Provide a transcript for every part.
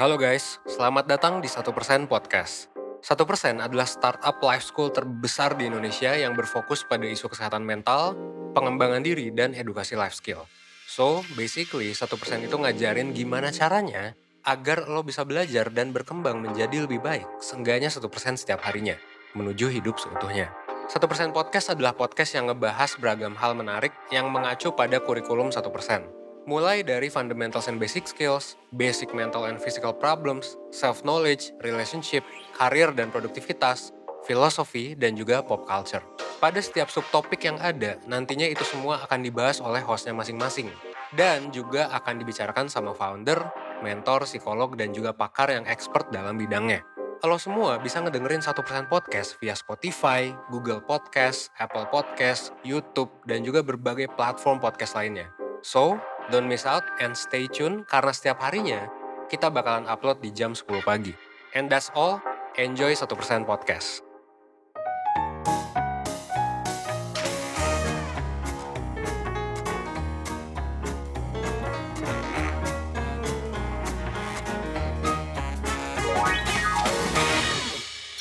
Halo guys, selamat datang di 1% Podcast. 1% adalah startup life school terbesar di Indonesia yang berfokus pada isu kesehatan mental, pengembangan diri, dan edukasi life skill. So, basically 1% itu ngajarin gimana caranya agar lo bisa belajar dan berkembang menjadi lebih baik, seenggaknya 1% setiap harinya, menuju hidup seutuhnya. 1% Podcast adalah podcast yang ngebahas beragam hal menarik yang mengacu pada kurikulum 1%. Mulai dari fundamentals and basic skills, basic mental and physical problems, self-knowledge, relationship, karir dan produktivitas, filosofi, dan juga pop culture. Pada setiap subtopik yang ada, nantinya itu semua akan dibahas oleh hostnya masing-masing. Dan juga akan dibicarakan sama founder, mentor, psikolog, dan juga pakar yang expert dalam bidangnya. Lo semua bisa ngedengerin 1% podcast via Spotify, Google Podcast, Apple Podcast, YouTube, dan juga berbagai platform podcast lainnya. So, don't miss out and stay tune karena setiap harinya kita bakalan upload di jam 10 pagi. And that's all, enjoy 1% podcast.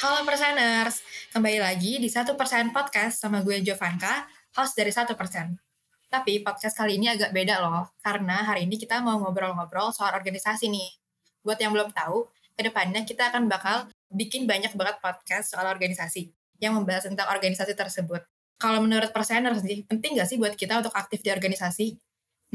Halo Perseners, kembali lagi di 1% Podcast sama gue Jovanka, host dari 1%. Tapi podcast kali ini agak beda loh, karena hari ini kita mau ngobrol-ngobrol soal organisasi nih. Buat yang belum tahu, ke depannya kita akan bakal bikin banyak banget podcast soal organisasi yang membahas tentang organisasi tersebut. Kalau menurut Perseners sih, penting gak sih buat kita untuk aktif di organisasi?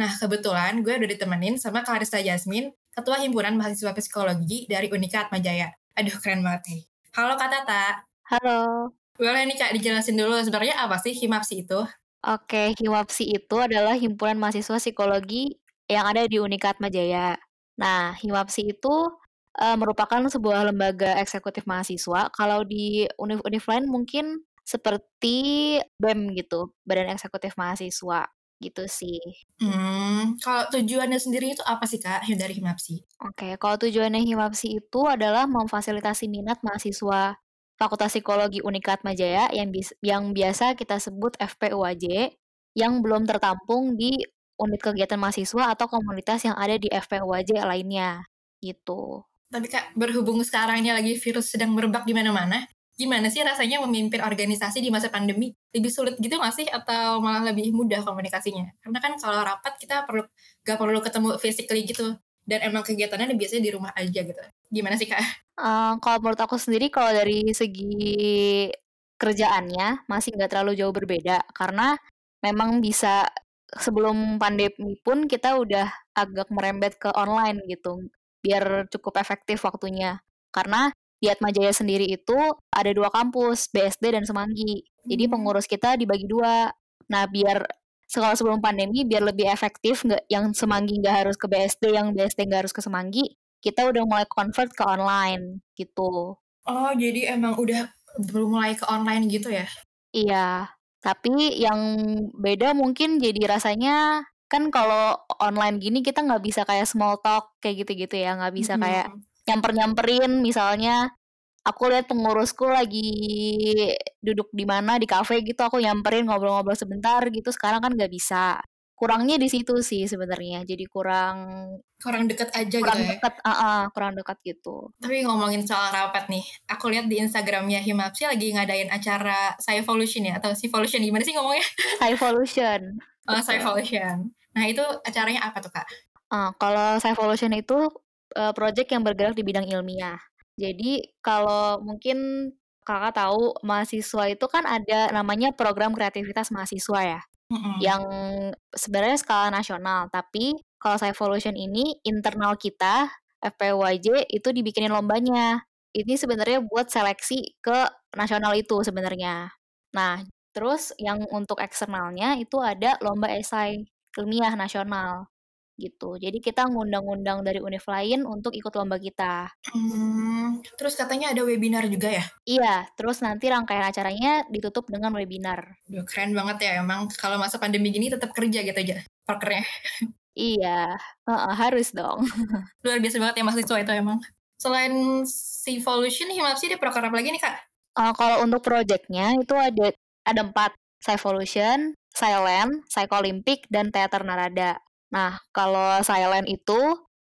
Nah, kebetulan gue udah ditemenin sama Clarissa Jasmine, Ketua Himpunan Mahasiswa Psikologi dari Unika Atmajaya. Aduh, keren banget nih. Halo Kak Tata. Halo. Boleh nih Kak dijelasin dulu sebenarnya apa sih HIMAPSI itu? Oke, HIMAPSI itu adalah Himpunan Mahasiswa Psikologi yang ada di Unika Atmajaya. Nah, HIMAPSI itu uh, merupakan sebuah lembaga eksekutif mahasiswa. Kalau di univ-univ lain mungkin seperti BEM gitu, Badan Eksekutif Mahasiswa gitu sih. Hmm, kalau tujuannya sendiri itu apa sih Kak dari HIMAPSI? Oke, kalau tujuannya HIMAPSI itu adalah memfasilitasi minat mahasiswa Fakultas Psikologi Unikat Majaya yang bis, yang biasa kita sebut FPUAJ yang belum tertampung di unit kegiatan mahasiswa atau komunitas yang ada di FPUAJ lainnya gitu. Tapi Kak, berhubung sekarang ini lagi virus sedang merebak di mana-mana, gimana sih rasanya memimpin organisasi di masa pandemi? Lebih sulit gitu nggak sih atau malah lebih mudah komunikasinya? Karena kan kalau rapat kita perlu gak perlu ketemu physically gitu dan emang kegiatannya biasanya di rumah aja gitu. Gimana sih kak? Uh, kalau menurut aku sendiri kalau dari segi kerjaannya masih nggak terlalu jauh berbeda karena memang bisa sebelum pandemi pun kita udah agak merembet ke online gitu biar cukup efektif waktunya karena di Atmajaya sendiri itu ada dua kampus, BSD dan Semanggi. Jadi hmm. pengurus kita dibagi dua. Nah, biar sekolah sebelum pandemi biar lebih efektif nggak yang Semanggi nggak harus ke BSD, yang BSD nggak harus ke Semanggi, kita udah mulai convert ke online gitu. Oh, jadi emang udah belum mulai ke online gitu ya? Iya. Tapi yang beda mungkin jadi rasanya kan kalau online gini kita nggak bisa kayak small talk kayak gitu-gitu ya, nggak bisa kayak hmm nyamper-nyamperin misalnya aku lihat pengurusku lagi duduk di mana di kafe gitu aku nyamperin ngobrol-ngobrol sebentar gitu. Sekarang kan nggak bisa. Kurangnya di situ sih sebenarnya. Jadi kurang kurang dekat aja kurang gitu dekat, ya? uh -uh, kurang dekat gitu. Tapi ngomongin soal rapat nih aku lihat di instagramnya Himapsi lagi ngadain acara Evolution ya atau Evolution gimana sih ngomongnya? Evolution oh Evolution nah itu acaranya apa tuh kak? Uh, kalau Evolution itu uh, project yang bergerak di bidang ilmiah. Jadi kalau mungkin kakak tahu mahasiswa itu kan ada namanya program kreativitas mahasiswa ya, mm-hmm. yang sebenarnya skala nasional. Tapi kalau saya evolution ini internal kita FPYJ itu dibikinin lombanya. Ini sebenarnya buat seleksi ke nasional itu sebenarnya. Nah, terus yang untuk eksternalnya itu ada lomba esai ilmiah nasional gitu. Jadi kita ngundang-undang dari univ lain untuk ikut lomba kita. Hmm, terus katanya ada webinar juga ya? Iya, terus nanti rangkaian acaranya ditutup dengan webinar. Duh, keren banget ya emang kalau masa pandemi gini tetap kerja gitu aja parkernya. iya, uh, uh, harus dong. Luar biasa banget ya mahasiswa itu emang. Selain Evolution, Himapsi ada program apa lagi nih kak? Uh, kalau untuk projectnya itu ada ada empat. Evolution, Silent, Psycho Olympic, dan Teater Narada. Nah, kalau silent itu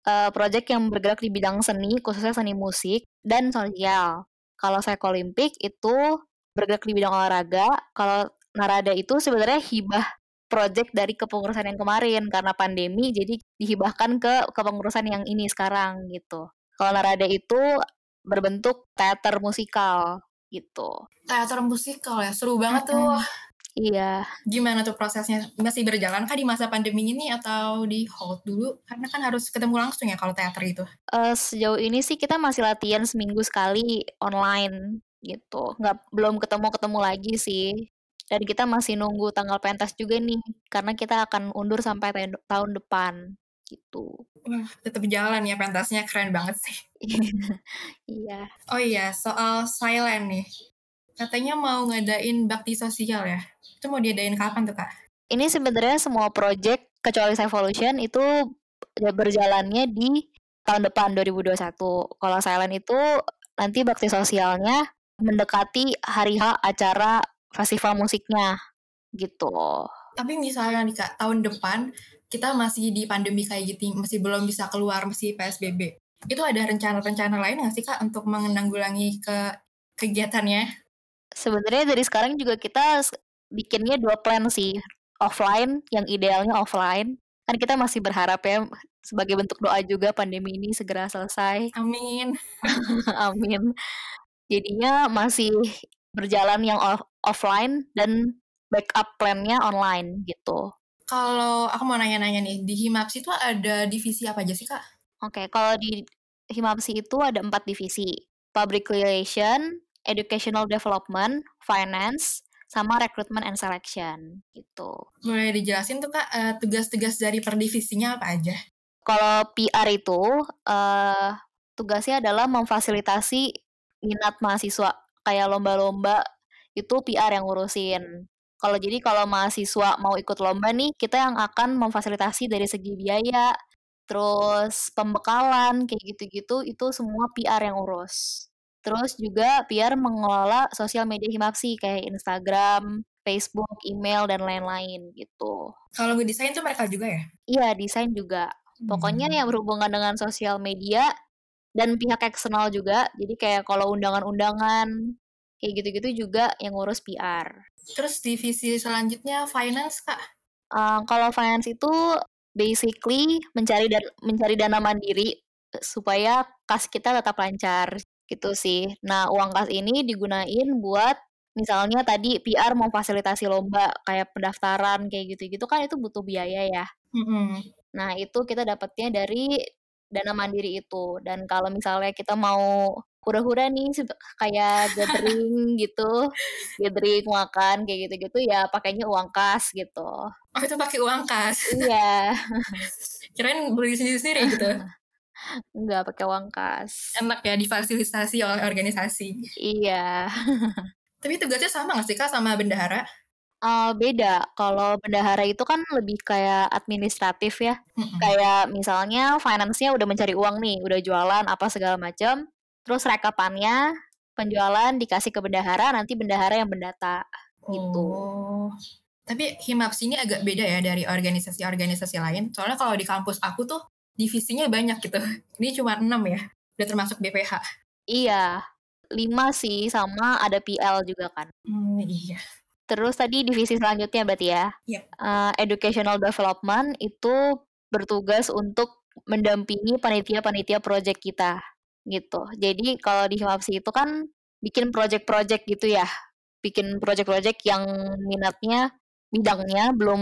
uh, project yang bergerak di bidang seni, khususnya seni musik dan sosial. Kalau Psycholimpik itu bergerak di bidang olahraga. Kalau Narada itu sebenarnya hibah project dari kepengurusan yang kemarin karena pandemi jadi dihibahkan ke kepengurusan yang ini sekarang gitu. Kalau Narada itu berbentuk teater musikal gitu. Teater musikal ya, seru banget tuh. Iya. Gimana tuh prosesnya? Masih berjalan kah di masa pandemi ini atau di hold dulu? Karena kan harus ketemu langsung ya kalau teater itu. Uh, sejauh ini sih kita masih latihan seminggu sekali online gitu. Nggak belum ketemu-ketemu lagi sih. Dan kita masih nunggu tanggal pentas juga nih karena kita akan undur sampai tahun depan gitu. Wah, tetap jalan ya pentasnya keren banget sih. iya. Oh iya, soal silent nih. Katanya mau ngadain bakti sosial ya. Itu mau diadain kapan tuh, Kak? Ini sebenarnya semua project kecuali Evolution itu ya berjalannya di tahun depan 2021. Kalau Silent itu nanti bakti sosialnya mendekati hari H acara festival musiknya gitu. Tapi misalnya nih Kak, tahun depan kita masih di pandemi kayak gitu, masih belum bisa keluar, masih PSBB. Itu ada rencana-rencana lain nggak sih Kak untuk menanggulangi ke kegiatannya? Sebenarnya dari sekarang juga kita bikinnya dua plan sih. Offline yang idealnya offline. Kan kita masih berharap ya sebagai bentuk doa juga pandemi ini segera selesai. Amin. Amin. Jadinya masih berjalan yang off offline dan backup plannya online gitu. Kalau aku mau nanya-nanya nih di Himapsi itu ada divisi apa aja sih kak? Oke okay, kalau di Himapsi itu ada empat divisi. Public relation educational development, finance, sama recruitment and selection gitu. Boleh dijelasin tuh kak uh, tugas-tugas dari per divisinya apa aja? Kalau PR itu uh, tugasnya adalah memfasilitasi minat mahasiswa kayak lomba-lomba itu PR yang ngurusin. Kalau jadi kalau mahasiswa mau ikut lomba nih, kita yang akan memfasilitasi dari segi biaya, terus pembekalan kayak gitu-gitu itu semua PR yang urus. Terus juga biar mengelola sosial media Himapsi kayak Instagram, Facebook, email, dan lain-lain gitu. Kalau ngedesain tuh mereka juga ya? Iya, desain juga. Pokoknya hmm. yang berhubungan dengan sosial media dan pihak eksternal juga. Jadi kayak kalau undangan-undangan, kayak gitu-gitu juga yang ngurus PR. Terus divisi selanjutnya finance, Kak? Uh, kalau finance itu basically mencari dan mencari dana mandiri supaya kas kita tetap lancar gitu sih. Nah, uang kas ini digunain buat misalnya tadi PR mau fasilitasi lomba kayak pendaftaran kayak gitu-gitu kan itu butuh biaya ya. Mm-hmm. Nah, itu kita dapatnya dari dana mandiri itu. Dan kalau misalnya kita mau hura-hura nih kayak gathering gitu, gathering makan kayak gitu-gitu ya pakainya uang kas gitu. Oh, itu pakai uang kas. Iya. Kirain beli sendiri-sendiri gitu. Enggak pakai uang kas. Enak ya difasilitasi oleh organisasi. Iya. Tapi tugasnya sama gak sih Kak sama bendahara? Uh, beda. Kalau bendahara itu kan lebih kayak administratif ya. Mm-hmm. Kayak misalnya finance-nya udah mencari uang nih, udah jualan apa segala macam. Terus rekapannya penjualan dikasih ke bendahara, nanti bendahara yang mendata gitu. Oh. Tapi Himaps ini agak beda ya dari organisasi-organisasi lain. Soalnya kalau di kampus aku tuh divisinya banyak gitu. Ini cuma enam ya, udah termasuk BPH. Iya, lima sih sama ada PL juga kan. Hmm, iya. Terus tadi divisi selanjutnya berarti ya. Yep. Uh, educational development itu bertugas untuk mendampingi panitia-panitia project kita gitu. Jadi kalau di Himapsi itu kan bikin project-project gitu ya. Bikin project-project yang minatnya bidangnya belum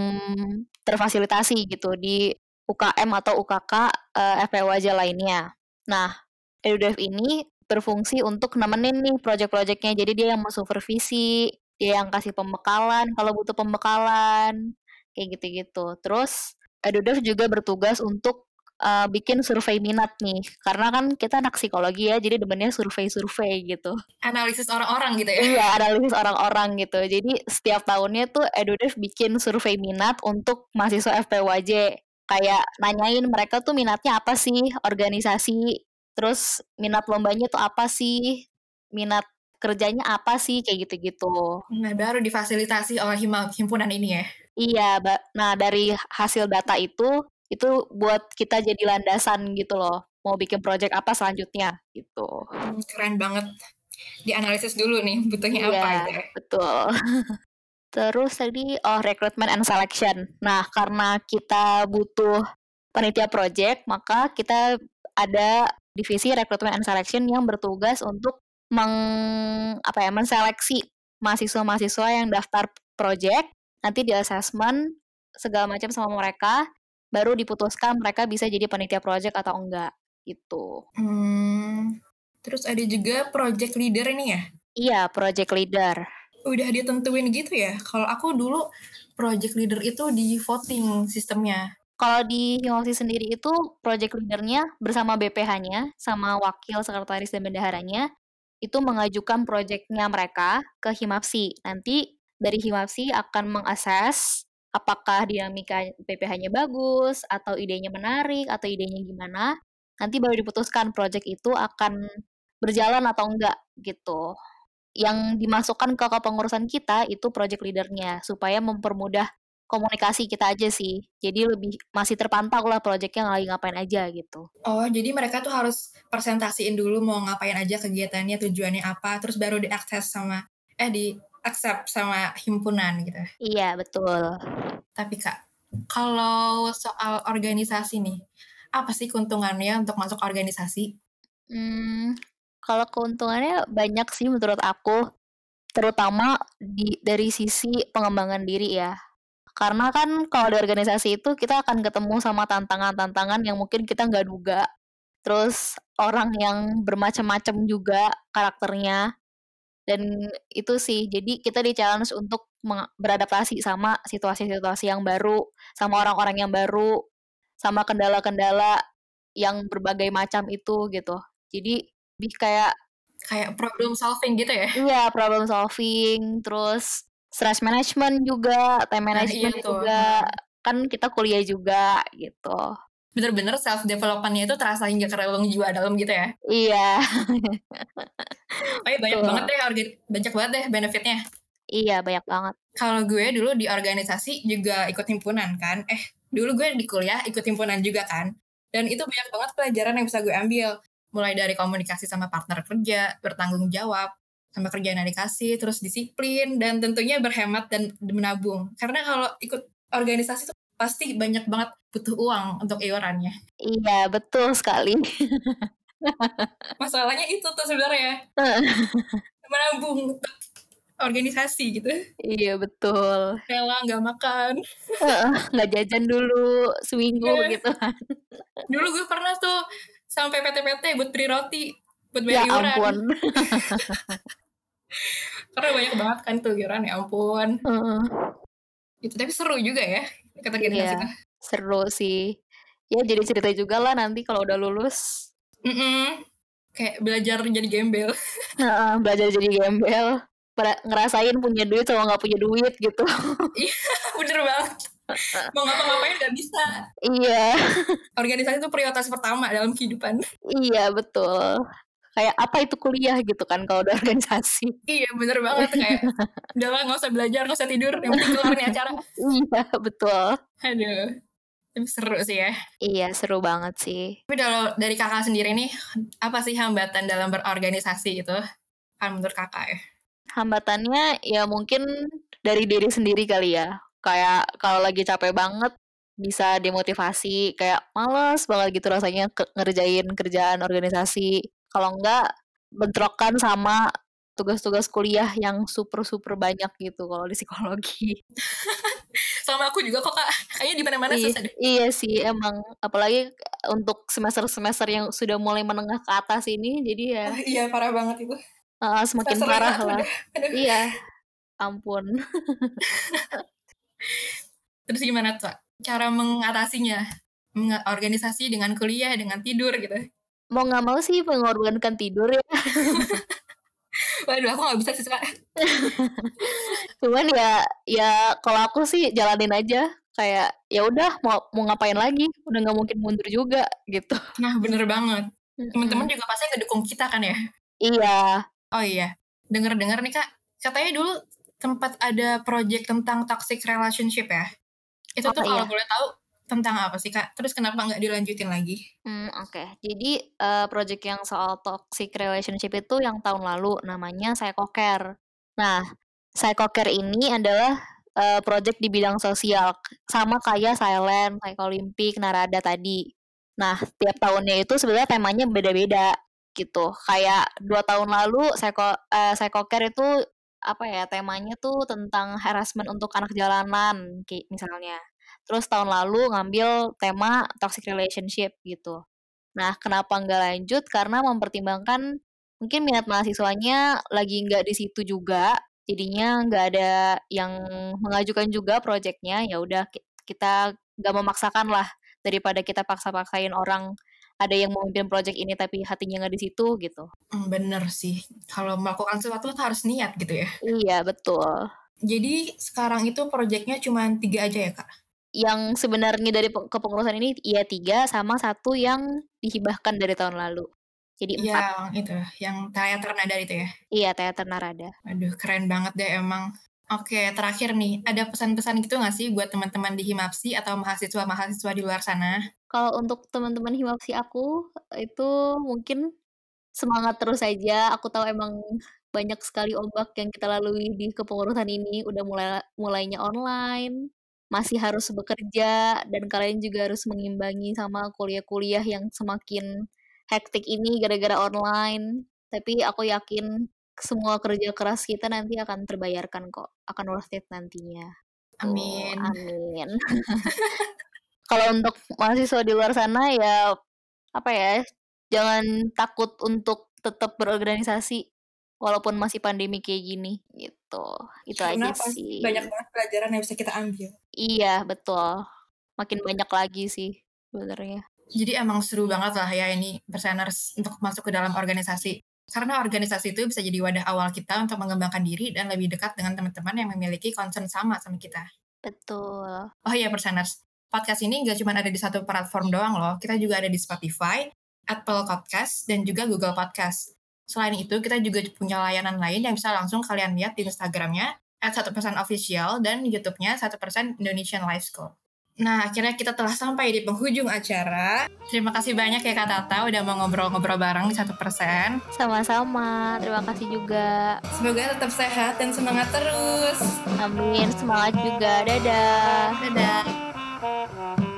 terfasilitasi gitu di UKM atau UKK uh, eh, FPWJ lainnya. Nah, EduDev ini berfungsi untuk nemenin nih project-projectnya. Jadi dia yang supervisi, dia yang kasih pembekalan kalau butuh pembekalan, kayak gitu-gitu. Terus EduDev juga bertugas untuk uh, bikin survei minat nih. Karena kan kita anak psikologi ya, jadi demennya survei-survei gitu. Analisis orang-orang gitu ya? Iya, analisis orang-orang gitu. Jadi setiap tahunnya tuh EduDev bikin survei minat untuk mahasiswa FPWJ kayak nanyain mereka tuh minatnya apa sih organisasi terus minat lombanya tuh apa sih minat kerjanya apa sih kayak gitu-gitu nah baru difasilitasi oleh himpunan ini ya iya nah dari hasil data itu Itu buat kita jadi landasan gitu loh. Mau bikin project apa selanjutnya gitu. Hmm, keren banget. Dianalisis dulu nih butuhnya Iya, apa gitu ya. betul. Terus tadi oh recruitment and selection. Nah, karena kita butuh panitia project, maka kita ada divisi recruitment and selection yang bertugas untuk meng apa ya, menseleksi mahasiswa-mahasiswa yang daftar project, nanti di assessment segala macam sama mereka, baru diputuskan mereka bisa jadi panitia project atau enggak gitu. Hmm, terus ada juga project leader ini ya. Iya, project leader. Udah ditentuin gitu ya. Kalau aku dulu project leader itu di voting sistemnya. Kalau di Himapsi sendiri itu project leadernya bersama BPH-nya sama wakil sekretaris dan bendaharanya itu mengajukan projectnya mereka ke Himapsi. Nanti dari Himapsi akan mengakses apakah dinamika BPH-nya bagus atau idenya menarik atau idenya gimana. Nanti baru diputuskan project itu akan berjalan atau enggak gitu. Yang dimasukkan ke kepengurusan kita itu project leadernya supaya mempermudah komunikasi kita aja sih. Jadi lebih masih terpantau lah projectnya lagi ngapain aja gitu. Oh, jadi mereka tuh harus presentasiin dulu mau ngapain aja kegiatannya, tujuannya apa, terus baru diakses sama eh di accept sama himpunan gitu. Iya, betul. Tapi Kak, kalau soal organisasi nih, apa sih keuntungannya untuk masuk organisasi? Hmm, kalau keuntungannya banyak sih menurut aku, terutama di dari sisi pengembangan diri ya. Karena kan kalau di organisasi itu kita akan ketemu sama tantangan-tantangan yang mungkin kita nggak duga. Terus orang yang bermacam-macam juga karakternya. Dan itu sih, jadi kita di-challenge untuk beradaptasi sama situasi-situasi yang baru, sama orang-orang yang baru, sama kendala-kendala yang berbagai macam itu gitu. Jadi lebih kayak kayak problem solving gitu ya? Iya, problem solving, terus stress management juga, time management nah, iya juga. Kan kita kuliah juga gitu. Bener-bener self developmentnya itu terasa hingga ke relung jiwa dalam gitu ya? Iya. oh iya banyak Tuh. banget deh, banyak banget deh benefitnya. Iya, banyak banget. Kalau gue dulu di organisasi juga ikut himpunan kan. Eh, dulu gue di kuliah ikut himpunan juga kan. Dan itu banyak banget pelajaran yang bisa gue ambil. Mulai dari komunikasi sama partner kerja, bertanggung jawab, sama kerjaan yang dikasih, terus disiplin, dan tentunya berhemat dan menabung. Karena kalau ikut organisasi itu pasti banyak banget butuh uang untuk iurannya. Iya, betul sekali. Masalahnya itu tuh sebenarnya. menabung untuk organisasi gitu. Iya, betul. Rela nggak makan. nggak jajan dulu seminggu yeah. gitu kan. Dulu gue pernah tuh sampai PT-PT buat beli roti, buat bayar ya iuran. ampun. Karena banyak banget kan tuh iuran, ya ampun. Uh. Itu tapi seru juga ya kata iya, seru sih. Ya jadi cerita juga lah nanti kalau udah lulus. Mm -mm. Kayak belajar jadi gembel. Nah, belajar jadi gembel. Ngerasain punya duit sama nggak punya duit gitu. Iya, bener banget. Mau ngapa-ngapain gak bisa. Iya. Organisasi itu prioritas pertama dalam kehidupan. Iya, betul. Kayak apa itu kuliah gitu kan kalau udah organisasi. Iya bener banget. Kayak udah lah nggak usah belajar nggak usah tidur yang penting keluar nih acara. Iya betul. Aduh tapi seru sih ya. Iya seru banget sih. Tapi kalau dari kakak sendiri nih apa sih hambatan dalam berorganisasi itu kan menurut kakak ya? Hambatannya ya mungkin dari diri sendiri kali ya kayak kalau lagi capek banget bisa demotivasi kayak males banget gitu rasanya ngerjain kerjaan organisasi kalau enggak bentrokan sama tugas-tugas kuliah yang super-super banyak gitu kalau di psikologi. sama aku juga kok kak, kayaknya di mana-mana iya, Iya sih emang, apalagi untuk semester-semester yang sudah mulai menengah ke atas ini, jadi ya. Oh, iya parah banget itu. Uh, semakin semester parah lah. Aduh. Iya, ampun. Terus gimana tuh cara mengatasinya? Organisasi dengan kuliah, dengan tidur gitu mau nggak mau sih mengorbankan tidur ya Waduh, aku gak bisa sih suka. Cuman ya, ya kalau aku sih jalanin aja. Kayak ya udah mau mau ngapain lagi, udah nggak mungkin mundur juga gitu. Nah bener banget. Teman-teman juga pasti ngedukung kita kan ya? Iya. Oh iya, denger-dengar nih kak, katanya dulu tempat ada project tentang toxic relationship ya. Itu oh, tuh kalau iya. boleh tahu tentang apa sih kak? Terus kenapa nggak dilanjutin lagi? Hmm, oke. Jadi uh, project yang soal toxic relationship itu yang tahun lalu namanya Psychocare. Nah, Psychocare ini adalah uh, project di bidang sosial sama kayak Silent, Psycholimpik, Narada tadi. Nah, tiap tahunnya itu sebenarnya temanya beda-beda gitu. Kayak dua tahun lalu Psycho uh, Psychocare itu apa ya temanya tuh tentang harassment untuk anak jalanan kayak misalnya. Terus tahun lalu ngambil tema toxic relationship gitu. Nah, kenapa nggak lanjut? Karena mempertimbangkan mungkin minat mahasiswanya lagi nggak di situ juga, jadinya nggak ada yang mengajukan juga proyeknya. Ya udah kita nggak memaksakan lah daripada kita paksa-paksain orang ada yang mau memimpin project ini tapi hatinya nggak di situ gitu. Hmm, bener sih. Kalau melakukan sesuatu harus niat gitu ya. Iya betul. Jadi sekarang itu projectnya cuma tiga aja ya kak? Yang sebenarnya dari kepengurusan ini iya tiga sama satu yang dihibahkan dari tahun lalu. Jadi empat. Yang itu, yang teater nada itu ya? Iya teater narada. Aduh keren banget deh emang. Oke, terakhir nih, ada pesan-pesan gitu nggak sih buat teman-teman di Himapsi atau mahasiswa-mahasiswa di luar sana? Kalau untuk teman-teman Himapsi aku, itu mungkin semangat terus aja. Aku tahu emang banyak sekali ombak yang kita lalui di kepengurusan ini. Udah mulai mulainya online, masih harus bekerja, dan kalian juga harus mengimbangi sama kuliah-kuliah yang semakin hektik ini gara-gara online. Tapi aku yakin semua kerja keras kita nanti akan terbayarkan kok, akan worth it nantinya. Amin. Oh, amin. Kalau untuk mahasiswa di luar sana ya apa ya, jangan takut untuk tetap berorganisasi walaupun masih pandemi kayak gini gitu. Itu Karena aja sih. Banyak banget pelajaran yang bisa kita ambil. Iya, betul. Makin banyak lagi sih sebenarnya. Jadi emang seru banget lah ya ini perseners untuk masuk ke dalam organisasi. Karena organisasi itu bisa jadi wadah awal kita untuk mengembangkan diri dan lebih dekat dengan teman-teman yang memiliki concern sama sama kita. Betul. Oh iya, Perseners. Podcast ini nggak cuma ada di satu platform doang loh. Kita juga ada di Spotify, Apple Podcast, dan juga Google Podcast. Selain itu, kita juga punya layanan lain yang bisa langsung kalian lihat di Instagramnya, at 1% official, dan YouTube-nya 1% Indonesian Life School. Nah, akhirnya kita telah sampai di penghujung acara. Terima kasih banyak ya Kak Tata udah mau ngobrol-ngobrol bareng di satu persen. Sama-sama, terima kasih juga. Semoga tetap sehat dan semangat terus. Amin, semangat juga. Dadah. Dadah.